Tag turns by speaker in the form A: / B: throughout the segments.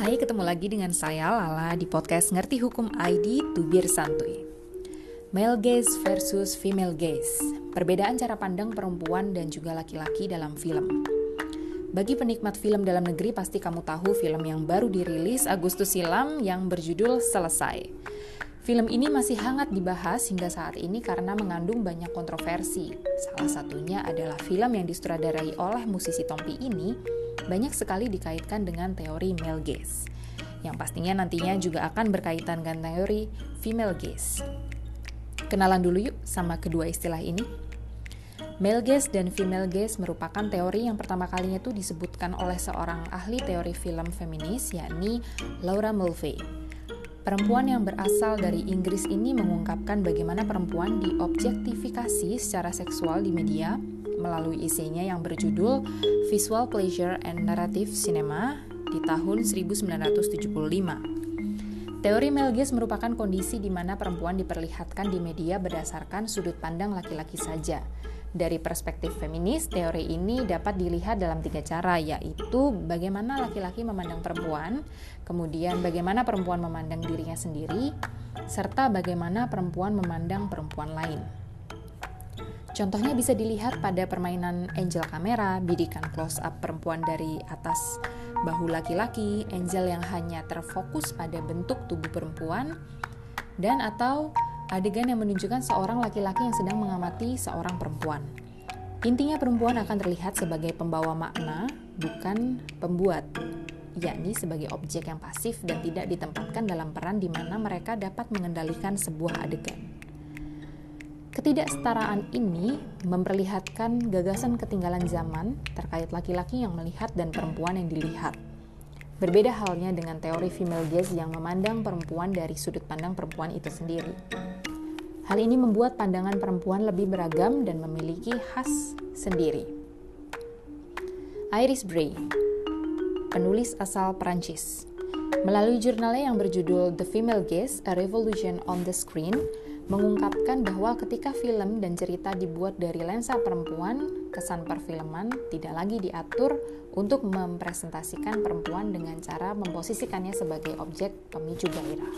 A: Hai, ketemu lagi dengan saya Lala di podcast Ngerti Hukum ID Tubir Santuy. Male gaze versus female gaze. Perbedaan cara pandang perempuan dan juga laki-laki dalam film. Bagi penikmat film dalam negeri pasti kamu tahu film yang baru dirilis Agustus silam yang berjudul Selesai. Film ini masih hangat dibahas hingga saat ini karena mengandung banyak kontroversi. Salah satunya adalah film yang disutradarai oleh musisi Tompi ini banyak sekali dikaitkan dengan teori male gaze, yang pastinya nantinya juga akan berkaitan dengan teori female gaze. Kenalan dulu yuk sama kedua istilah ini. Male gaze dan female gaze merupakan teori yang pertama kalinya itu disebutkan oleh seorang ahli teori film feminis yakni Laura Mulvey. Perempuan yang berasal dari Inggris ini mengungkapkan bagaimana perempuan diobjektifikasi secara seksual di media melalui isinya yang berjudul Visual Pleasure and Narrative Cinema di tahun 1975. Teori Melges merupakan kondisi di mana perempuan diperlihatkan di media berdasarkan sudut pandang laki-laki saja. Dari perspektif feminis, teori ini dapat dilihat dalam tiga cara, yaitu bagaimana laki-laki memandang perempuan, kemudian bagaimana perempuan memandang dirinya sendiri, serta bagaimana perempuan memandang perempuan lain. Contohnya bisa dilihat pada permainan angel kamera, bidikan close up perempuan dari atas bahu laki-laki, angel yang hanya terfokus pada bentuk tubuh perempuan, dan atau adegan yang menunjukkan seorang laki-laki yang sedang mengamati seorang perempuan. Intinya perempuan akan terlihat sebagai pembawa makna, bukan pembuat, yakni sebagai objek yang pasif dan tidak ditempatkan dalam peran di mana mereka dapat mengendalikan sebuah adegan. Ketidaksetaraan ini memperlihatkan gagasan ketinggalan zaman terkait laki-laki yang melihat dan perempuan yang dilihat. Berbeda halnya dengan teori female gaze yang memandang perempuan dari sudut pandang perempuan itu sendiri. Hal ini membuat pandangan perempuan lebih beragam dan memiliki khas sendiri. Iris Bray, penulis asal Perancis, melalui jurnalnya yang berjudul The Female Gaze: A Revolution on the Screen, mengungkapkan bahwa ketika film dan cerita dibuat dari lensa perempuan, kesan perfilman tidak lagi diatur untuk mempresentasikan perempuan dengan cara memposisikannya sebagai objek pemicu gairah.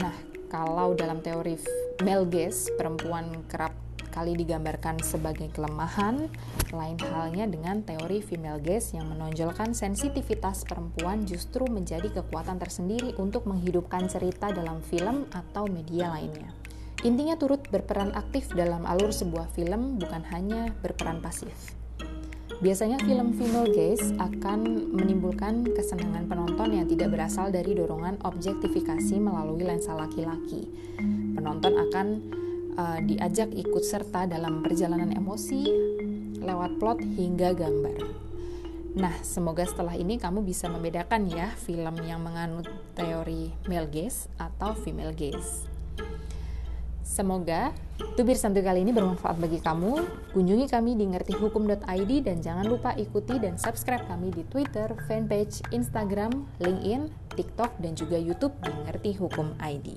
A: Nah, kalau dalam teori gaze, perempuan kerap kali digambarkan sebagai kelemahan, lain halnya dengan teori female gaze yang menonjolkan sensitivitas perempuan justru menjadi kekuatan tersendiri untuk menghidupkan cerita dalam film atau media lainnya. Intinya turut berperan aktif dalam alur sebuah film bukan hanya berperan pasif. Biasanya film female gaze akan menimbulkan kesenangan penonton yang tidak berasal dari dorongan objektifikasi melalui lensa laki-laki. Penonton akan uh, diajak ikut serta dalam perjalanan emosi lewat plot hingga gambar. Nah, semoga setelah ini kamu bisa membedakan ya film yang menganut teori male gaze atau female gaze. Semoga tubir santuy kali ini bermanfaat bagi kamu. Kunjungi kami di ngertihukum.id dan jangan lupa ikuti dan subscribe kami di Twitter, fanpage, Instagram, LinkedIn, TikTok, dan juga YouTube di Ngerti Hukum ID.